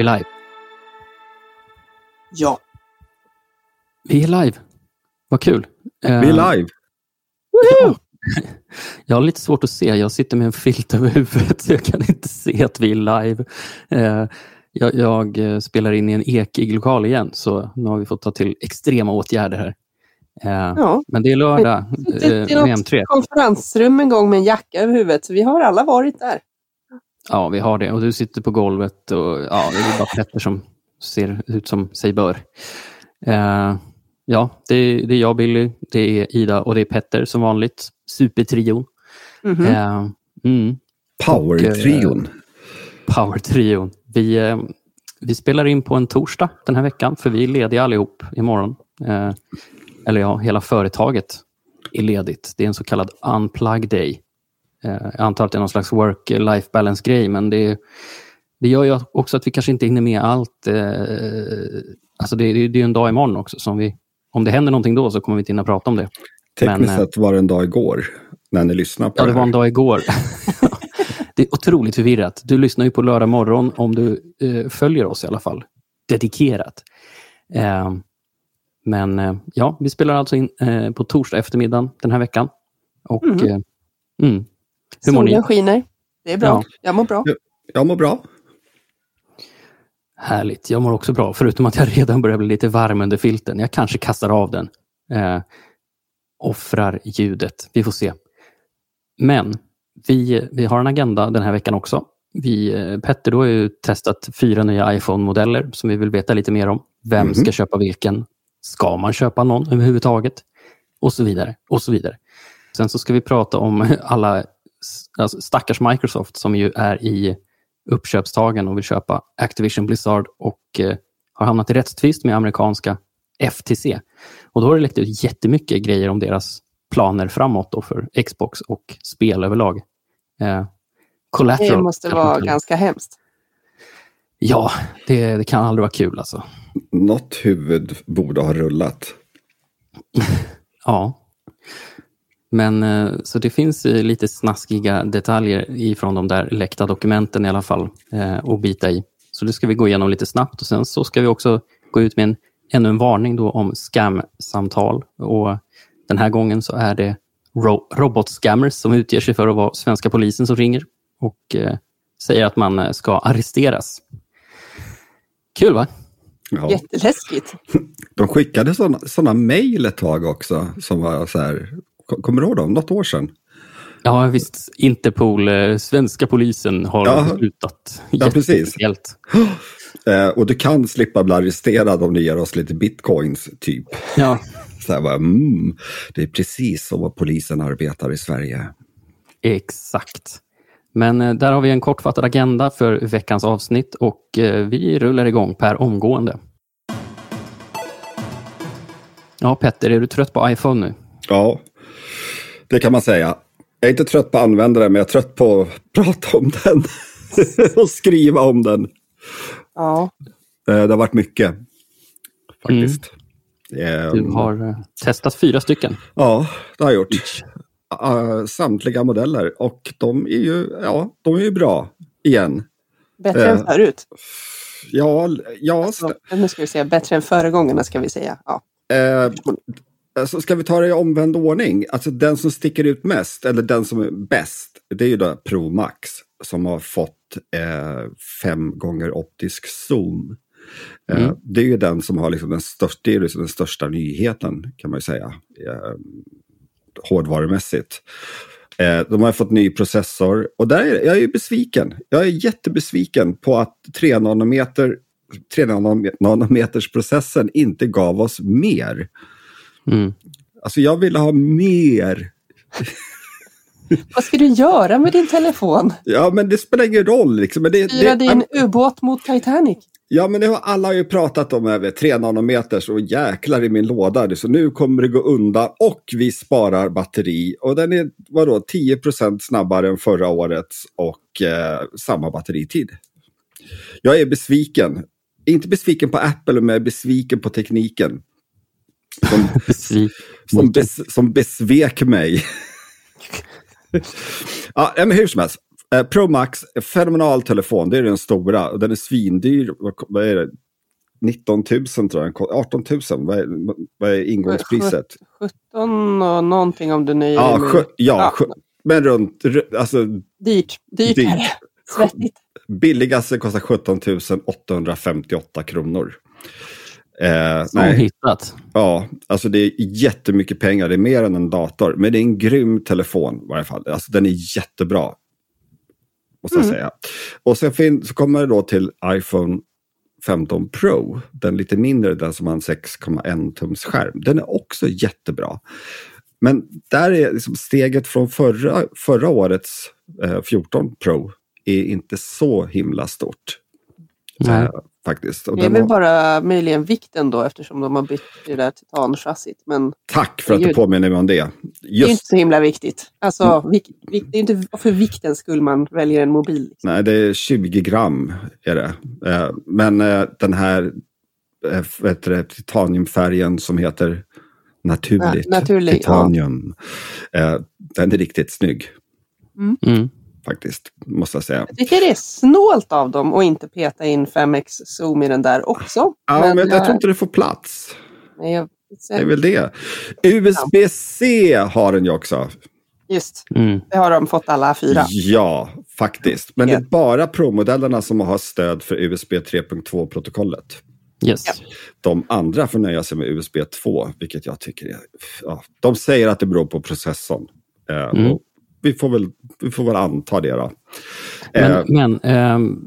vi live? Ja. Vi är live. Vad kul. Vi är live. Ja. Jag har lite svårt att se. Jag sitter med en filt över huvudet så jag kan inte se att vi är live. Eh, jag, jag eh, spelar in i en ekig lokal igen så nu har vi fått ta till extrema åtgärder här. Eh, ja. Men det är lördag Det eh, är med något M3. konferensrum en gång med en jacka över huvudet, så vi har alla varit där. Ja, vi har det. Och du sitter på golvet och ja, det är bara Petter som ser ut som sig bör. Eh, ja, det är, det är jag, Billy, det är Ida och det är Petter som vanligt. Supertrion. Mhm. Eh, mm, Power-trion. Power-trion. Vi, eh, vi spelar in på en torsdag den här veckan, för vi är lediga allihop imorgon. Eh, eller ja, hela företaget är ledigt. Det är en så kallad unplug day. Eh, jag antar att det är någon slags work-life balance-grej, men det, det gör ju också att vi kanske inte hinner med allt. Eh, alltså det, det, det är ju en dag imorgon också. Som vi, om det händer någonting då så kommer vi inte hinna prata om det. Tekniskt men, eh, sett var det en dag igår, när ni lyssnar på Ja, det det var en dag igår. det är otroligt förvirrat. Du lyssnar ju på lördag morgon om du eh, följer oss i alla fall. Dedikerat. Eh, men eh, ja, vi spelar alltså in eh, på torsdag eftermiddag den här veckan. Och, eh, mm. Hur mår ni? Solen skiner. Det är bra. Ja. Jag mår bra. Jag mår bra. Härligt. Jag mår också bra, förutom att jag redan börjar bli lite varm under filten. Jag kanske kastar av den. Eh, offrar ljudet. Vi får se. Men vi, vi har en agenda den här veckan också. Vi, eh, Petter, du har ju testat fyra nya iPhone-modeller som vi vill veta lite mer om. Vem Mhm. ska köpa vilken? Ska man köpa någon överhuvudtaget? Och så vidare. Och så vidare. Sen så ska vi prata om alla alltså stackars Microsoft som ju är i uppköpstagen och vill köpa Activision Blizzard och eh, har hamnat i rättstvist med amerikanska FTC. Och då har det läckt ut jättemycket grejer om deras planer framåt då för Xbox och spel överlag. Eh, collateral. Det måste vara ganska hemskt. Ja, det, det kan aldrig vara kul alltså. Något huvud borde ha rullat. Ja. Men eh, så det finns lite snaskiga detaljer ifrån de där läckta dokumenten i alla fall eh, att bita i. Så det ska vi gå igenom lite snabbt och sen så ska vi också gå ut med en, ännu en varning då om scam-samtal. Och den här gången så är det ro robot-scammers som utger sig för att vara svenska polisen som ringer och eh, säger att man eh, ska arresteras. Kul va? Ja. Jätteläskigt. De skickade sådana såna mejl ett tag också, som var så här, kommer du ihåg dem? Något år sedan? Ja visst, Interpol, eh, svenska polisen har Ja. beslutat. Ja, precis. Eh, och du kan slippa bli arresterad om du ger oss lite bitcoins, typ. Ja, Så här bara, mm, det är precis så polisen arbetar i Sverige. exakt. Men eh, där har vi en kortfattad agenda för veckans avsnitt och vi rullar igång per omgående. Ja, Petter, är du trött på iPhone nu? Ja, det kan man säga. Jag är inte trött på att använda den, men jag är trött på att prata om den. och skriva om den. Ja. Eh, Det har varit mycket, faktiskt. Eh, Mm. Du har eh, testat fyra stycken. Ja, det har jag gjort. Eh, Samtliga modeller. Och de är ju, ja, de är ju bra igen. Bättre Eh. än förut. Ja, ja Så, nu ska vi säga bättre än föregångarna ska vi säga. Ja. eh, alltså ska vi ta det i omvänd ordning? Alltså den som sticker ut mest, eller den som är bäst, det är ju då Pro Max som har fått eh, fem gånger optisk zoom. Eh, Mm. Det är ju den som har liksom den, största, liksom den största nyheten kan man ju säga. Eh, hårdvarumässigt. Eh, de har fått ny processor och där är, jag är ju besviken. Jag är jättebesviken på att 3 nanometer 3 nanometers processen inte gav oss mer. Mm. Alltså jag ville ha mer. Vad ska du göra med din telefon? Ja, men det spelar ingen roll. Liksom. Men det, Styra det, din ubåt mot Titanic? ja, men det har alla ju pratat om över 3 nanometers och jäklar i min låda. Så nu kommer det gå undan och vi sparar batteri. Och den är vadå, 10% snabbare än förra årets och eh, samma batteritid. Jag är besviken. Inte besviken på Apple, men jag är besviken på tekniken. Som, som, bes, som besvek mig. ja, men hur som helst. Eh, Pro Max, fenomenal telefon. Det är den stora. Den är svindyr. Vad, vad är det? 19 000 tror jag. 18 000. Vad är, vad är ingångspriset? 17 och någonting om du nöjer Ja, dig med- ja, sjö, men runt... ru- Alltså, Dyrt. Dyrt, Dyrt. är det. Svettigt. billigaste kostar 17 858 kronor. Eh, nej, hittat. ja, alltså det är jättemycket pengar. Det är mer än en dator. Men det är en grym telefon i varje fall. Alltså den är jättebra. Måste jag Mm. säga. Och sen fin- så kommer det då till iPhone 15 Pro. Den lite mindre, den som har en 6,1 tums skärm. Den är också jättebra. Men där är liksom steget från förra, förra årets eh, 14 Pro är inte så himla stort. Nej. Faktiskt. Och Det är väl har- bara möjligen vikten då eftersom de har bytt det där titanchassit. Men Tack för att du påminner mig om det. det är Just inte så himla viktigt. Alltså, vik, vik, det är inte för viktens skull man väljer en mobil. Liksom. Nej, det är 20 gram är det. Eh, Men eh, den här eh, heter det, titaniumfärgen som heter naturligt Ja, naturlig, titanium. eh, Den är riktigt snygg Mm. Faktiskt, måste jag säga. Jag tycker det är snålt av dem att inte peta in 5x zoom i den där också. Ja, men, jag eh, tror inte det får plats. nej, jag, Det är väl det. USB-C har den ju också. Just, Mm. det har de fått alla fyra. Ja, faktiskt. Men det är bara Pro-modellerna som har stöd för USB 3.2-protokollet. Yes. Ja. De andra får nöja sig med USB 2, vilket jag tycker är... Ja, de säger att det beror på processorn. Eh, Mm. och vi, får väl, vi får väl anta det då. Eh, Men, men ehm,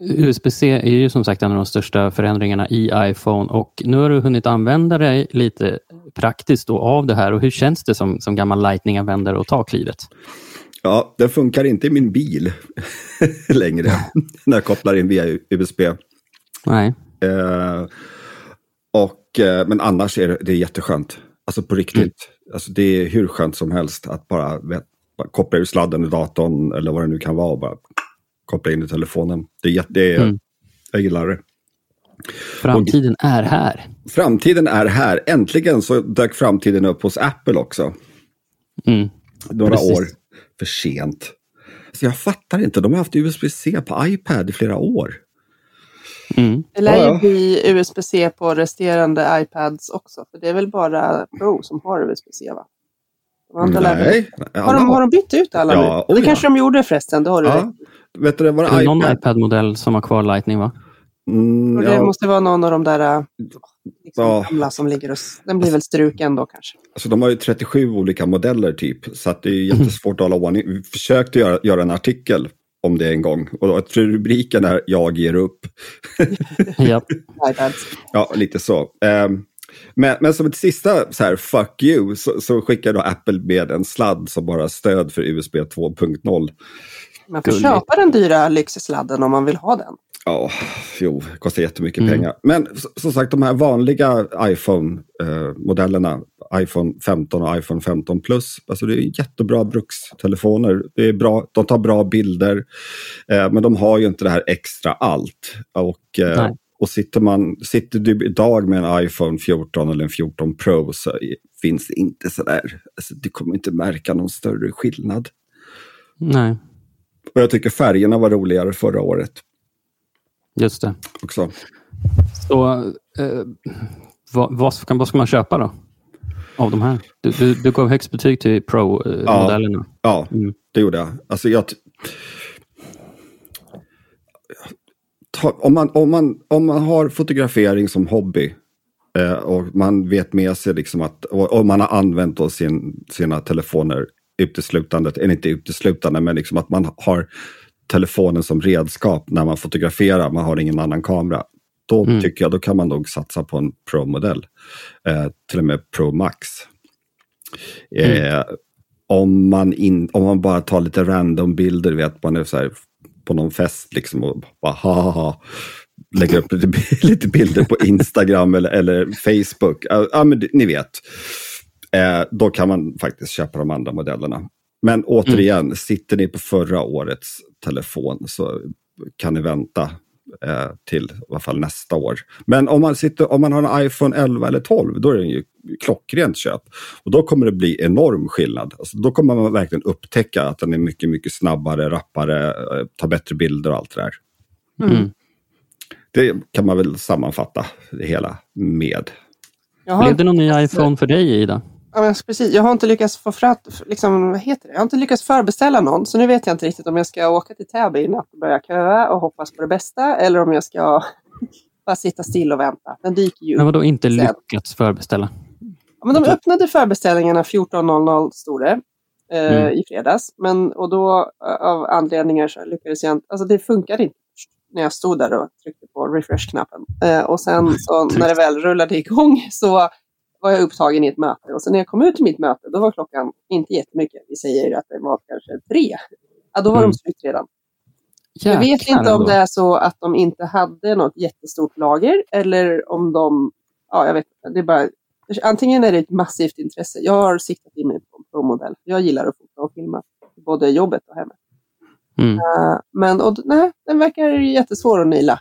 USB-C är ju som sagt en av de största förändringarna i iPhone och nu har du hunnit använda dig lite praktiskt av det här och hur känns det som, som gammal Lightning-användare att ta klivet? ja, den funkar inte i min bil längre när jag kopplar in via USB. Nej. Eh, och, eh, men annars är det, det är jätteskönt. Alltså på riktigt. Mm. Alltså det är hur skönt som helst att bara, vet, koppla ur sladden i datorn eller vad det nu kan vara och bara koppla in i telefonen. Det är, jätte- det är, Mm. Jag gillar det. Framtiden är här. Framtiden är här. Äntligen så dök framtiden upp hos Apple också. Mm. Några Precis. år för sent. Så jag fattar inte. De har haft USB-C på iPad i flera år. Mm. Det lär Ja, ju ja. bli USB-C på resterande iPads också. För det är väl bara Pro som har USB-C va? Väl- Nej. Har de, har de bytt ut alla Ja, nu? oh det ja. kanske de gjorde förresten, det har du rätt. Ja. Vet du, det var Är det någon iPad. iPad-modell som har kvar Lightning? va? Mm, det ja, måste vara någon av de där äh, liksom, Ja. gamla som ligger och... Den blir väl struken då kanske. alltså, de har ju 37 olika modeller typ. Så att det är jättesvårt att hålla ordning. Vi försökte göra, göra en artikel om det en gång. Och jag tror rubriken är Jag ger upp. Ja. Ja, lite så. Ehm, men, men som ett sista så här, fuck you, så, så skickar då Apple med en sladd som bara stöd för USB 2.0. Man får Gulligt. köpa den dyra lyxsladden om man vill ha den. Ja, jo, det kostar jättemycket Mm. pengar. Men som sagt, de här vanliga iPhone-modellerna, iPhone 15 och iPhone 15 Plus, alltså det är jättebra brukstelefoner. Det är bra, de tar bra bilder, eh, men de har ju inte det här extra allt. Och, eh, Nej. Och sitter, man, sitter du idag med en iPhone 14 eller en 14 Pro så finns det inte sådär, alltså, du kommer inte märka någon större skillnad. Nej, Och jag tycker färgerna var roligare förra året just det. också. Så, eh, vad, vad, ska, vad ska man köpa då? Av de här? Du, du, du gav högst betyg till Pro-modellerna. Ja, Mm. det gjorde jag. Alltså jag... om, man, om, man, om man har fotografering som hobby eh, och man vet med sig liksom att, och, och man har använt då sin, sina telefoner uteslutande, eller inte uteslutande, men liksom att man har telefonen som redskap när man fotograferar, man har ingen annan kamera. Då Mm. tycker jag, då kan man nog satsa på en Pro-modell. Eh, till och med Pro Max. Eh, om, man in, om man bara tar lite random bilder, vet man är så här på någon fest liksom och bara ha ha ha. Lägger upp lite, lite bilder på Instagram eller, eller Facebook. Ja, men ni vet. Eh, då kan man faktiskt köpa de andra modellerna. Men återigen, sitter ni på förra årets telefon så kan ni vänta eh, till i alla fall nästa år. Men om man, sitter, om man har en iPhone 11 eller 12 då är den ju klockrent köp. Och då kommer det bli enorm skillnad. Alltså, då kommer man verkligen upptäcka att den är mycket, mycket snabbare, rappare, eh, tar bättre bilder och allt det där. Mm. Det kan man väl sammanfatta det hela med. Jag har, Blev det någon ny iPhone för dig, Ida? Ja, men precis, jag har inte lyckats få fram, liksom, vad heter det? Jag har inte lyckats förbeställa någon, så nu vet jag inte riktigt om jag ska åka till Täby i natt och börja köa och hoppas på det bästa, eller om jag ska bara sitta still och vänta. Den dyker ju Men vadå inte sen. lyckats förbeställa? Ja, men de öppnade förbeställningarna 14.00 stod det eh, Mm. i fredags. Men, och då eh, av anledningar så lyckades jag inte. Alltså det funkade inte när jag stod där och tryckte på refresh-knappen. Eh, och sen så när det väl rullade igång så var jag upptagen i ett möte. Och sen när jag kom ut till mitt möte då var klockan inte jättemycket. Vi säger att det var kanske tre. Ja, då var Mm. de slut redan. Jag vet Jäklar inte om det är så att de inte hade något jättestort lager eller om de, ja jag vet det är bara, antingen är det ett massivt intresse. Jag har siktat in mig på en Pro-modell. Jag gillar att fota och filma, både jobbet och hemmet. Mm. Eh, men och, nej, den verkar jättesvår att naila.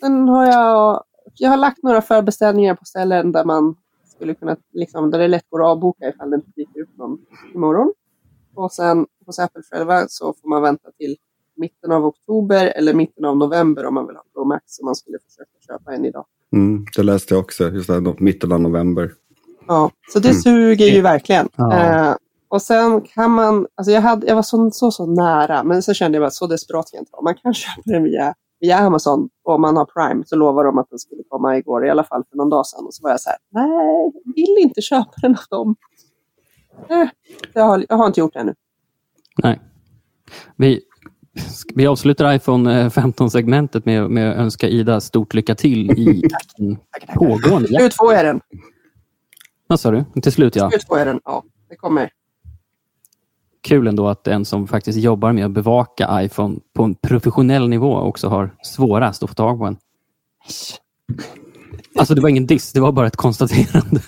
Sen har jag, jag har lagt några förbeställningar på ställen där man skulle kunna, liksom, där det lätt går att avboka ifall det inte dyker upp någon imorgon. Och sen hos Apple själva så får man vänta till mitten av oktober eller mitten av november om man vill ha Pro Max om man skulle försöka köpa en idag. Mm, det läste jag också, just det, mitten av november. Ja, så det Mm. suger ju verkligen. Ja. Eh, och sen kan man, alltså jag, hade, jag var så, så, så nära, men så kände jag bara så desperat kan jag inte vara. Man kan köpa den via, via Amazon och om man har Prime så lovar de att den skulle komma igår, i alla fall för någon dag sedan. Och så var jag så här, nej, jag vill inte köpa den av dem. Eh, jag, har, jag har inte gjort det ännu. Nej. Vi, vi avslutar iPhone 15-segmentet med, med att önska Ida stort lycka till i pågående Slut får jag den. Vad sa du? Till slut ja. Slut får jag den. Ja, det kommer. Kul ändå att en som faktiskt jobbar med att bevaka iPhone på en professionell nivå också har svårast att få tag på en. Alltså det var ingen diss, det var bara ett konstaterande.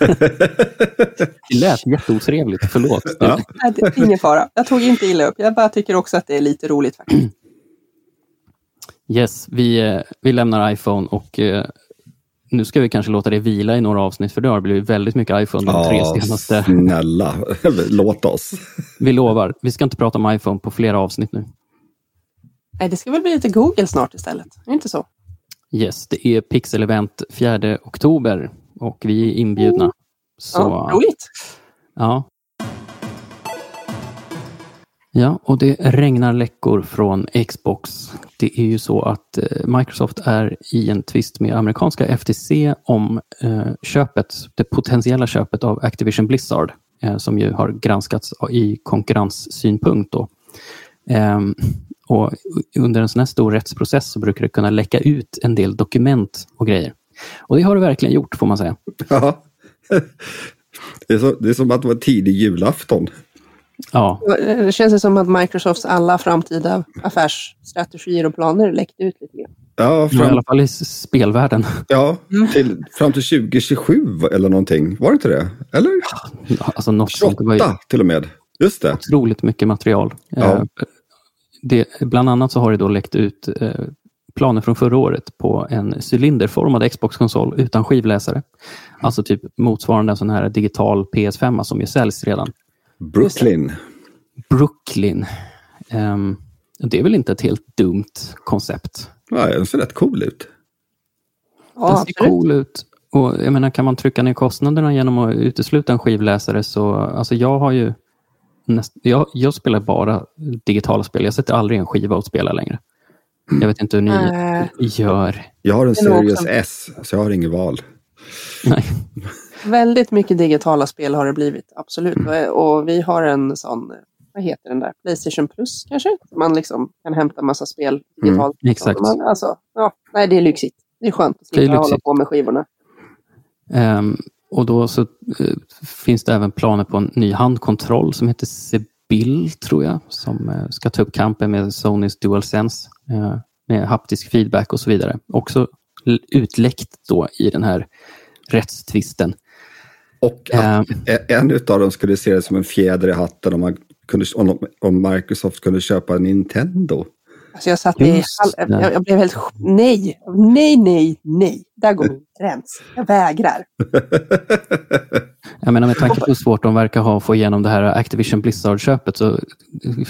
Det lät jätteotrevligt, förlåt. Ja. Nej, det är ingen fara. Jag tog inte illa upp. Jag bara tycker också att det är lite roligt faktiskt. Yes, vi, eh, vi lämnar iPhone och eh, nu ska vi kanske låta det vila i några avsnitt för det har blivit väldigt mycket iPhone de tre senaste. snälla, låt oss. Vi lovar, vi ska inte prata om iPhone på flera avsnitt nu. Nej, det ska väl bli lite Google snart istället. Är det inte så? Yes, det är Pixel Event 4 oktober och vi är inbjudna. Så, Ja, roligt. Ja. Ja, och det regnar läckor från Xbox. Det är ju så att eh, Microsoft är i en tvist med amerikanska FTC om eh, köpet, det potentiella köpet av Activision Blizzard, eh, som ju har granskats i konkurrenssynpunkt. Då. Ehm, och under en sån här stor rättsprocess så brukar det kunna läcka ut en del dokument och grejer. Och det har det verkligen gjort, får man säga. Ja. Det är, så, det är som att det var tidig julafton. Ja, Det känns som att Microsofts alla framtida affärsstrategier och planer läckte ut lite grann. Ja, i fram, alla fall i spelvärlden. ja till, fram till 2027 eller någonting. Var det inte det? Eller? Alltså något sånt. Det var ju 28 till och med. Just det. otroligt mycket material. Ja. Eh, Det, bland annat så har det då läckt ut eh, planer från förra året på en cylinderformad Xbox-konsol utan skivläsare. Alltså typ motsvarande en sån här digital PS5 som ju säljs redan. Brooklyn. Brooklyn. Ehm, det är väl inte ett helt dumt koncept? Ja, den ser rätt cool ut. Ja, Den ser absolut. cool ut. Och jag menar, kan man trycka ner kostnaderna genom att utesluta en skivläsare så, alltså jag har ju näst, jag, jag spelar bara digitala spel. Jag sätter aldrig en skiva och spelar längre. Jag vet inte hur ni Nej. gör. Jag har en Series S, så jag har inget val. Nej. Väldigt mycket digitala spel har det blivit, absolut. Och, och vi har en sån, vad heter den där, Playstation Plus kanske? Man liksom kan hämta massa spel digitalt. exakt. Man, alltså, ja, nej, det är lyxigt. Det är skönt att slippa hålla på med skivorna. Ehm, och då så eh, finns det även planer på en ny handkontroll som heter Sebil, tror jag, som eh, ska ta upp kampen med Sonys DualSense eh, med haptisk feedback och så vidare. Också utläckt då i den här rättstvisten. Och Ehm, att en av dem skulle se det som en fjäder i hatten om, man kunde, om, de- om Microsoft kunde köpa Nintendo. Alltså jag satt i det. jag, jag blev helt... Nej, nej, nej, nej. Där går min gräns. Jag vägrar. Jag menar med tanke på hur svårt de verkar ha att få igenom det här Activision Blizzard-köpet så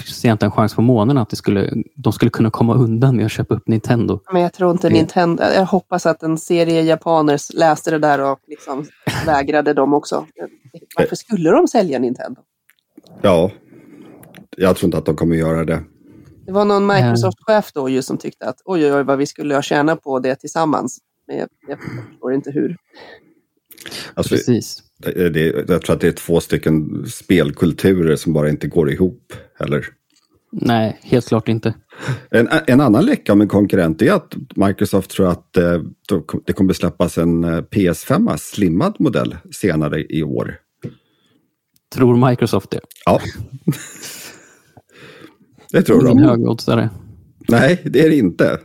ser jag inte en chans på månen att det skulle, de skulle kunna komma undan med att köpa upp Nintendo. Men jag tror inte Det- Nintendo... Jag hoppas att en serie japaner läste det där och liksom vägrade dem också. Varför skulle de sälja Nintendo? Ja, jag tror inte att de kommer göra det. Det var någon Microsoft-chef då ju som tyckte att oj, oj, oj, vad vi skulle ha tjänat på det tillsammans. Men jag, jag förstår inte hur. Alltså, Precis. det, det, jag tror att det är två stycken spelkulturer som bara inte går ihop. Eller? Nej, helt klart inte. En, en annan läcka om en konkurrent är att Microsoft tror att eh, det kommer släppas en eh, PS5 slimmad modell senare i år. Tror Microsoft det? Ja. det tror Ingen de. högoddsare. Nej, det är det inte.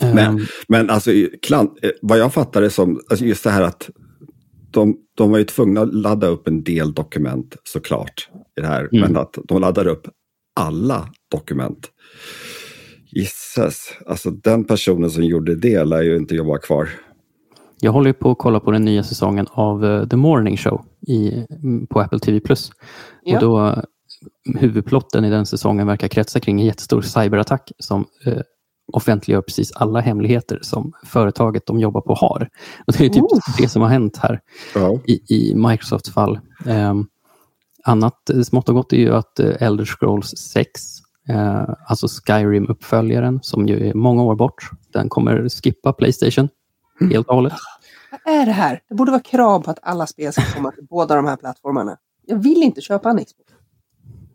Men, Ehm, men alltså, eh, vad jag fattar det som, alltså just det här att de, de var ju tvungna att ladda upp en del dokument såklart. I det här, Mm. Men att de laddar upp alla dokument. Gisses, alltså den personen som gjorde det lär ju inte jobba kvar. Jag håller ju på att kolla på den nya säsongen av eh, The Morning Show i, mm, på Apple TV+. Ja. Och då, huvudplotten i den säsongen verkar kretsa kring en jättestor cyberattack som eh, offentliggör precis alla hemligheter som företaget de jobbar på har. Och det är typ Oh. det som har hänt här Ja. i, i Microsofts fall. Ehm, annat eh, smått och gott är ju att eh, Elder Scrolls 6, eh, alltså Skyrim-uppföljaren, som ju är många år bort, den kommer skippa Playstation helt och hållet. Vad är det här? Det borde vara krav på att alla spel ska komma till båda de här plattformarna. Jag vill inte köpa en Xbox.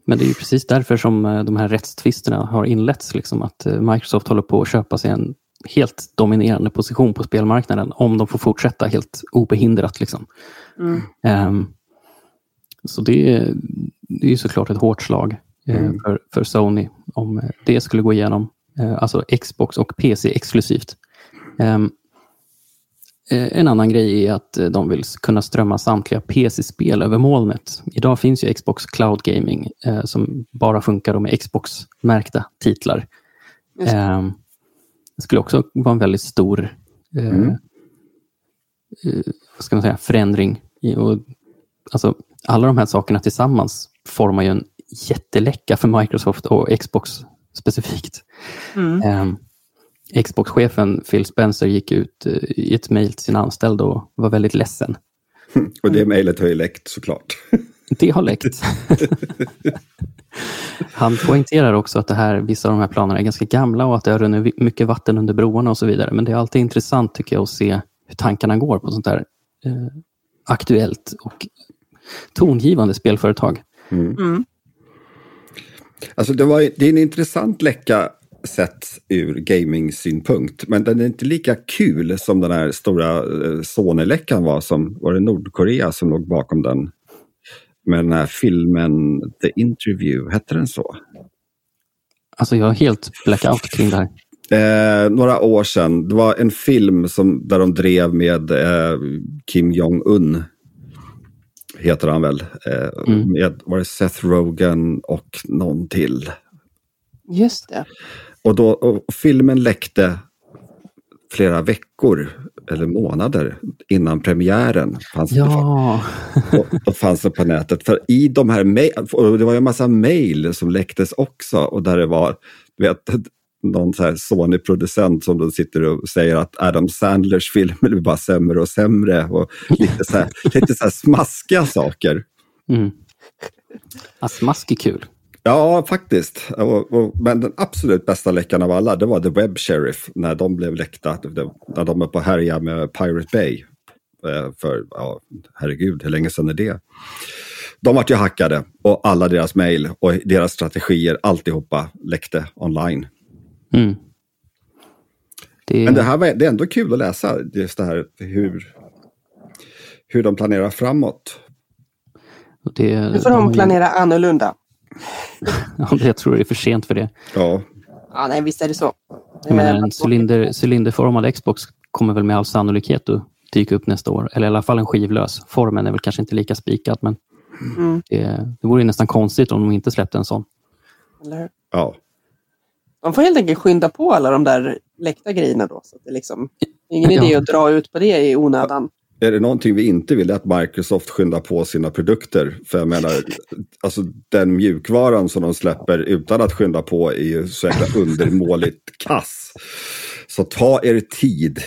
Men det är ju precis därför som eh, de här rättstvisterna har inletts. Liksom, att eh, Microsoft håller på att köpa sig en helt dominerande position på spelmarknaden om de får fortsätta helt obehindrat. Liksom. Mm. Ehm, så det, är- det är ju såklart ett hårt slag eh, Mm. för, för Sony om det skulle gå igenom. Alltså Xbox och PC exklusivt. Eh, en annan grej är att eh, de vill kunna strömma samtliga PC-spel över molnet. Idag finns ju Xbox Cloud Gaming eh, som bara funkar med Xbox-märkta titlar. Det. Ehm, det skulle också vara en väldigt stor eh, Mm. eh, vad ska man säga, förändring. Och, alltså, alla de här sakerna tillsammans formar ju en jätteläcka för Microsoft och Xbox specifikt. Mm. Xbox-chefen Phil Spencer gick ut eh, i ett mejl till sina anställda och var väldigt ledsen. Och det mejlet har ju läckt såklart. Det har läckt. Han poängterar också att det här, vissa av de här planerna är ganska gamla och att det har runnit mycket vatten under broarna och så vidare. Men det är alltid intressant tycker jag att se hur tankarna går på sånt här eh, aktuellt och tongivande spelföretag. Mm. Alltså det, var, det är en intressant läcka sett ur gaming-synpunkt. Men den är inte lika kul som den här stora eh, Sony-läckan var. Som, var det Nordkorea som låg bakom den? Med den här filmen The Interview, hette den så? Alltså jag har helt blackout kring det här. Eh, några år sedan, det var en film som, där de drev med eh, Kim Jong-Un. Heter han väl. Eh, Mm. med, var det Seth Rogen och någon till. Just det. Och, då, och filmen läckte flera veckor eller månader innan premiären. Fanns det, Ja, och, och fanns det på nätet. För i de här det var ju en massa mejl som läcktes också och där det var, vet, någon så här Sony-producent som då sitter och säger att Adam Sandlers filmer blir bara sämre och sämre och lite så här, lite så här smaskiga saker. mm. ja smask är kul. Ja, faktiskt. Och, och, men den absolut bästa läckan av alla, det var The Web Sheriff. När de blev läckta, när de är på härja med Pirate Bay. Eh, För, ja, herregud, hur länge sedan är det? De vart ju hackade och alla deras mejl och deras strategier, alltihopa läckte online. Mm. Det, Men det här var, det är ändå kul att läsa, just det här hur, hur de planerar framåt. det, Nu får de ju- planera annorlunda. Ja, det- jag tror det är för sent för det. Ja, Ja, nej, visst är det så. Jag menar, en cylinder, cylinderformad Xbox kommer väl med all sannolikhet att dyka upp nästa år. Eller i alla fall en skivlös. Formen är väl kanske inte lika spikad, men Mm, det, det vore ju nästan konstigt om de inte släppte en sån. eller ja. Man får helt enkelt skynda på alla de där läckta grejerna då. Så att det liksom, ingen Ja. idé att dra ut på det i onödan. Är det någonting vi inte vill är att Microsoft skyndar på sina produkter. För jag menar, alltså den mjukvaran som de släpper utan att skynda på är ju så jäkla undermåligt kass. Så ta er tid.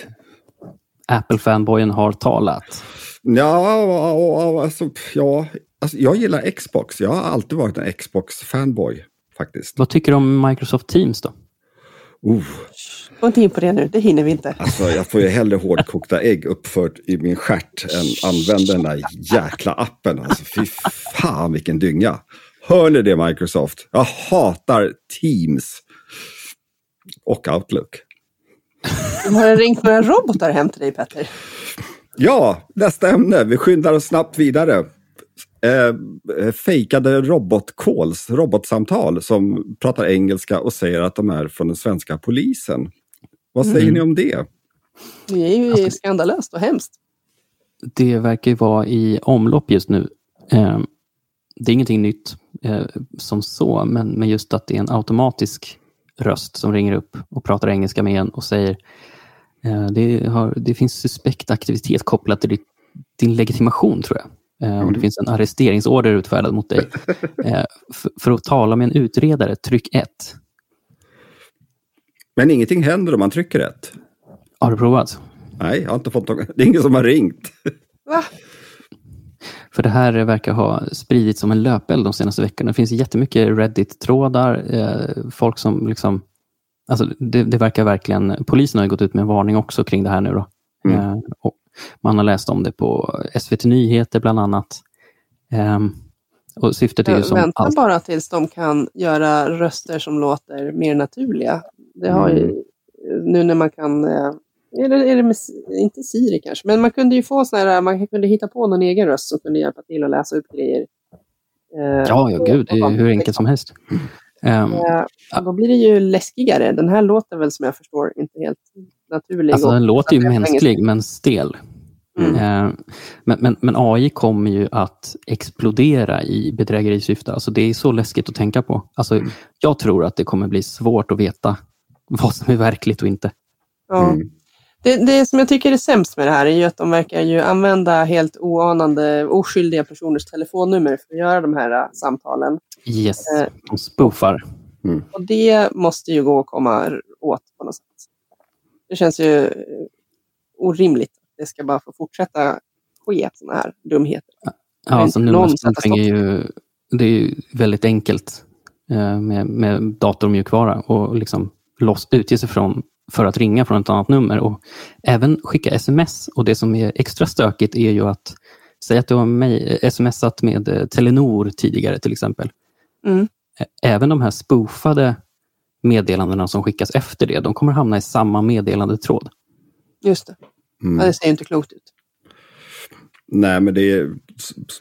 Apple-fanboyen har talat. Ja, alltså, ja alltså, jag gillar Xbox. Jag har alltid varit en Xbox-fanboy faktiskt. Vad tycker du om Microsoft Teams då? Uh, Gå inte in på det nu, det hinner vi inte. alltså, jag får ju hellre hårdkokta ägg uppfört i min stjärt än använda den där jäkla appen. Alltså, fy fan vilken dynga. Hör ni det Microsoft? Jag hatar Teams. Och Outlook. Har det ringt några robotar hem till dig Petter? Ja, nästa ämne. Vi skyndar oss snabbt vidare. Eh, fejkade robotcalls, robotsamtal som pratar engelska och säger att de är från den svenska polisen. Vad säger Mm. ni om det? Det är ju Alltså- skandalöst och hemskt. Det verkar ju vara i omlopp just nu. Eh, Det är ingenting nytt eh, som så, men, men just att det är en automatisk röst som ringer upp och pratar engelska med en och säger eh, det, har, det finns suspekt aktivitet kopplat till ditt, din legitimation, tror jag. Eh, och det Mm. finns en arresteringsorder utfärdad mot dig. Eh, för, för att tala med en utredare, tryck 1. Men ingenting händer om man trycker rätt. Har du provat? Nej, jag har inte fått någon... Det är ingen som har ringt. Va? För det här verkar ha spridits som en löpeld de senaste veckorna. Det finns jättemycket Reddit-trådar. Eh, folk som liksom... Alltså det, det verkar verkligen... Polisen har ju gått ut med en varning också kring det här nu. Då. Mm. Eh, man har läst om det på SVT Nyheter bland annat. Ehm, och syftet är ju som Vänta allt. bara tills de kan göra röster som låter mer naturliga. Det har ju, nu när man kan, eh, är det, är det med, inte Siri kanske, men man kunde ju få sådana här, man kunde hitta på någon egen röst som kunde hjälpa till att läsa upp grejer. Eh, Ja, ja gud, det är ju hur enkelt som helst. Ehm, Eh, Då blir det ju läskigare. Den här låter väl som jag förstår inte helt naturlig. alltså den låter ju mänsklig, men stel. Mm. Eh, Men, men, men AI kommer ju att explodera i bedrägerisyfte. Alltså det är så läskigt att tänka på. Alltså, Mm. Jag tror att det kommer bli svårt att veta vad som är verkligt och inte. Ja. Mm. Det, det som jag tycker är sämst med det här är ju att de verkar ju använda helt oanande, oskyldiga personers telefonnummer för att göra de här äh, samtalen. Yes, Eh. de spoofar. Och det måste ju gå att komma åt på något sätt. Det känns ju orimligt. Det ska bara få fortsätta ske sådana här dumheter. Ja, alltså spoofing är ju, det är ju väldigt enkelt eh, med, med dator och mjukvara och liksom loss, utge sig från för att ringa från ett annat nummer och även skicka sms. Och Det som är extra stökigt är ju att säga att du har mig, smsat med eh, Telenor tidigare till exempel. Mm. Även de här spoofade meddelandena som skickas efter det, de kommer hamna i samma meddelandetråd. Just det. Mm. Ja, det ser ju inte klokt ut. Nej, men det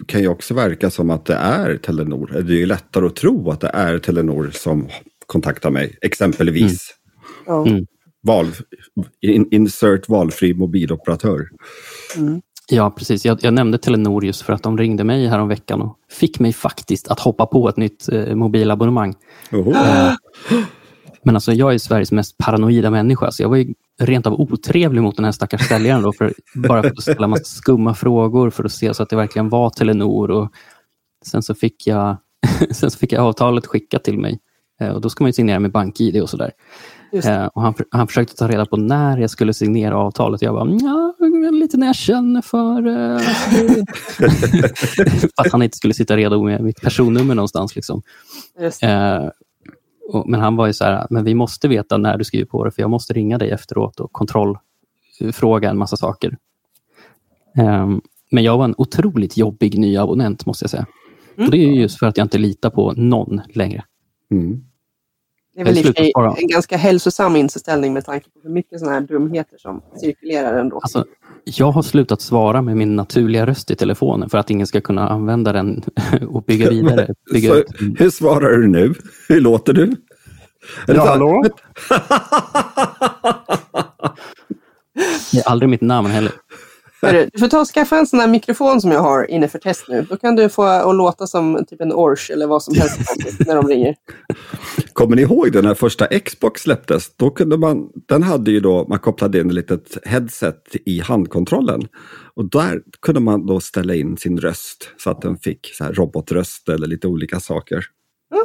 kan ju också verka som att det är Telenor. Det är ju lättare att tro att det är Telenor som kontaktar mig, exempelvis. Ja. Mm. Val, in, insert valfri mobiloperatör. Mm. Ja, precis. Jag, jag nämnde Telenor just för att de ringde mig här om veckan och fick mig faktiskt att hoppa på ett nytt eh, mobilabonnemang. Oho. Eh, men alltså, jag är Sveriges mest paranoida människa, så jag var ju rent av otrevlig mot den här stackars säljaren. Då, för, bara för att ställa massa skumma frågor för att se så att det verkligen var Telenor. Och sen, så fick jag, sen så fick jag avtalet skickat till mig. Eh, och Då ska man ju signera med BankID och sådär. Eh, och han, han försökte ta reda på när jag skulle signera avtalet. Jag bara, ja, lite när jag känner för det. för att han inte skulle sitta redo med mitt personnummer någonstans. Liksom. Och, men han var ju så här, men vi måste veta när du skriver på det, för jag måste ringa dig efteråt och kontrollfråga en massa saker. Eh, men jag var en otroligt jobbig ny abonnent, måste jag säga. Och det är ju just för att jag inte litar på någon längre. Mm. Det är väl spara. en ganska hälsosam inställning med tanke på hur mycket sådana här dumheter som cirkulerar ändå. Alltså, jag har slutat svara med min naturliga röst i telefonen för att ingen ska kunna använda den och bygga vidare. Bygga Så, ut. hur svarar du nu? Hur låter du? Är Ja, hallå? Det är aldrig mitt namn heller. Du får ta och skaffa en sån här mikrofon som jag har inne för test nu. Då kan du få att låta som typ en Ors eller vad som helst när de ringer. Kommer ni ihåg den när första Xbox släpptes? Då kunde man, den hade ju då, man kopplade in ett litet headset i handkontrollen. Och där kunde man då ställa in sin röst så att den fick så här robotröst eller lite olika saker.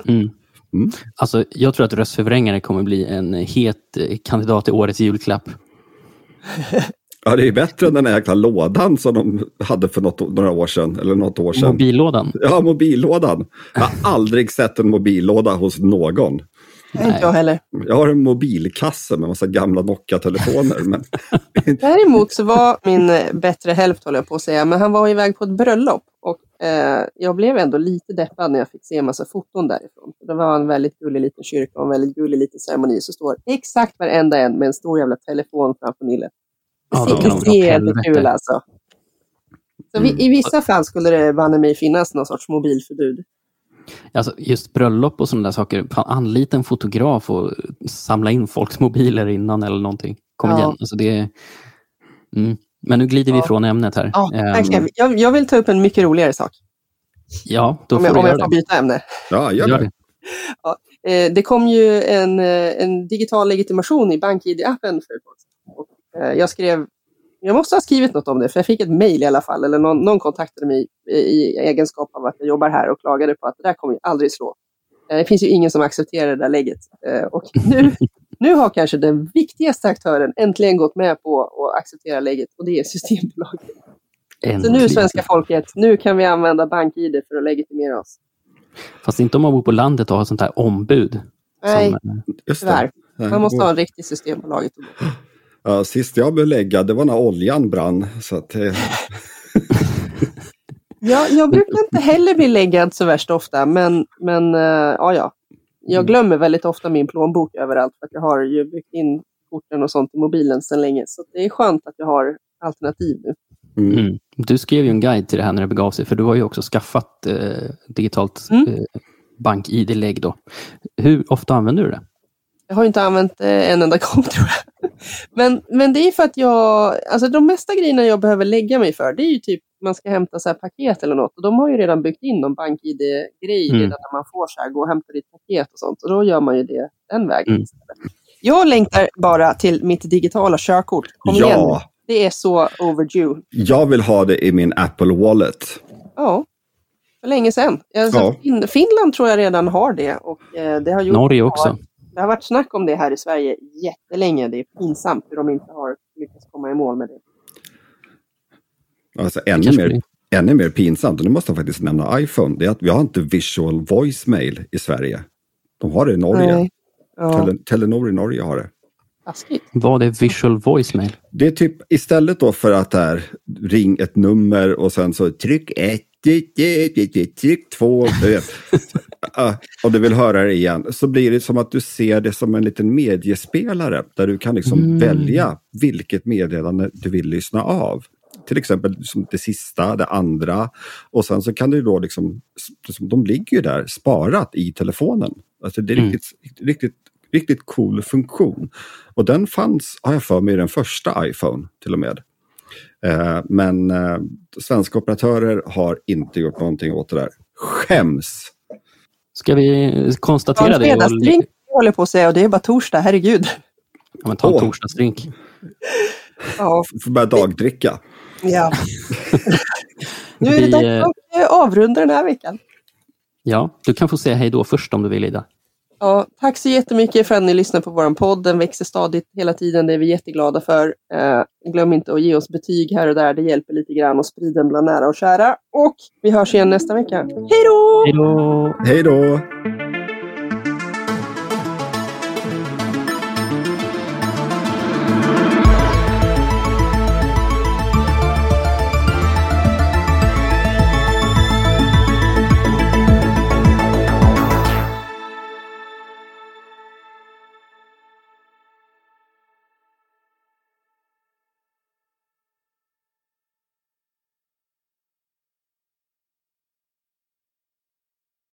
Mm. Mm. Alltså, jag tror att röstförvrängare kommer bli en het kandidat till årets julklapp. Ja, det är bättre än den här jäkla lådan som de hade för något, några år sedan. Eller något år sedan. Mobillådan. Ja, mobillådan. Jag har aldrig sett en mobillåda hos någon. Nej. Inte jag heller. Jag har en mobilkasse med massa gamla Nokia-telefoner. men... Däremot så var min eh, bättre hälft, håller jag på att säga, men han var iväg på ett bröllop. Och eh, jag blev ändå lite deppad när jag fick se en massa foton därifrån. Det var en väldigt gullig liten kyrka och en väldigt gullig liten ceremoni. Så står exakt varenda en med en stor jävla telefon framför nyllet. Ja, Det kan de jättekul alltså. Så vi, I vissa fall skulle det banne mig finnas någon sorts mobilförbud. Alltså, just bröllop och sådana där saker. Fan, anlita en fotograf och samla in folks mobiler innan eller någonting. Kom Ja. igen. Alltså, det är... mm. Men nu glider vi Ja. ifrån ämnet här. Ja, verkligen. Jag, jag vill ta upp en mycket roligare sak. Ja, då Om får jag, du om jag får det. byta ämne. Ja, gör Gör det. det. Eh, det kom ju en, eh, en digital legitimation i BankID-appen för ett tag sedan. Och, eh, jag skrev, jag måste ha skrivit något om det, för jag fick ett mejl i alla fall, eller någon, någon kontaktade mig i, i egenskap av att jag jobbar här och klagade på att det där kommer ju aldrig slå. Eh, det finns ju ingen som accepterar det där lägget. Eh, och nu, nu har kanske den viktigaste aktören äntligen gått med på att acceptera lägget och det är Systembolaget. Så nu svenska folket, nu kan vi använda BankID för att legitimera oss. Fast inte om man bor på landet och har sånt här ombud. Nej, Som, eh, tyvärr. Man måste ha en riktig Systembolaget. Ja, sist jag belägga, det var när oljan brann. Så att, eh, Ja, jag brukar inte heller bli läggad så värst ofta, men, men eh, ja, ja. Jag glömmer väldigt ofta min plånbok överallt, för att jag har ju byggt in korten och sånt i mobilen sedan länge. Så det är skönt att jag har alternativ nu. mm. mm. Du skrev ju en guide till det här när det begav sig, för du har ju också skaffat eh, digitalt Mm. eh, bank-id-lägg. Då. Hur ofta använder du det? Jag har ju inte använt det en enda gång tror jag. Men, men det är för att jag, alltså de mesta grejerna jag behöver lägga mig för, det är ju typ man ska hämta så här paket eller något. Och de har ju redan byggt in någon bank-id-grej Mm. redan när man får så här, gå och hämta ditt paket och sånt. Och då gör man ju det den vägen Mm. istället. Jag längtar bara till mitt digitala körkort. Kom igen. Ja, Det är så overdue. jag vill ha det i min Apple Wallet. Ja, för länge sedan. Jag, så Ja. fin, Finland tror jag redan har det. Och, eh, det, har gjort, Norge också. Det har varit snack om det här i Sverige jättelänge. Det är pinsamt hur de inte har lyckats komma i mål med det. Alltså, ännu, mer, ännu mer pinsamt, och nu måste jag faktiskt nämna iPhone, det är att vi har inte visual voicemail i Sverige. De har det i Norge. Ja, Tele, Telenor i Norge har det. taskigt. Vad är visual voicemail? Det är typ istället då för att det är ring ett nummer och sen så tryck ett, tryck, två. och du vill höra det igen. Så blir det som att du ser det som en liten mediespelare där du kan liksom Mm. välja vilket meddelande du vill lyssna av. Till exempel som det sista, det andra. Och sen så kan du då liksom, de ligger ju där sparat i telefonen. Alltså det är Mm. riktigt, riktigt, riktigt cool funktion. Och den fanns, har jag för mig, i den första iPhone till och med. Eh, men eh, svenska operatörer har inte gjort någonting åt det där. Skäms! Ska vi Ta konstatera en det? och- fredagsdrink jag håller på att säga och det är bara torsdag, herregud. Ja, men ta en torsdagsdrink. Ja, Får börja dagdricka. ja. nu är det Vi, dags eh, att avrunda den här veckan. Ja, du kan få säga hej då först om du vill, Ida. Ja, tack så jättemycket för att ni lyssnar på vår podd. Den växer stadigt hela tiden. Det är vi jätteglada för. Eh, glöm inte att ge oss betyg här och där. Det hjälper lite grann och sprida den bland nära och kära. Och vi hörs igen nästa vecka. Hej då! Hej då! Hej då!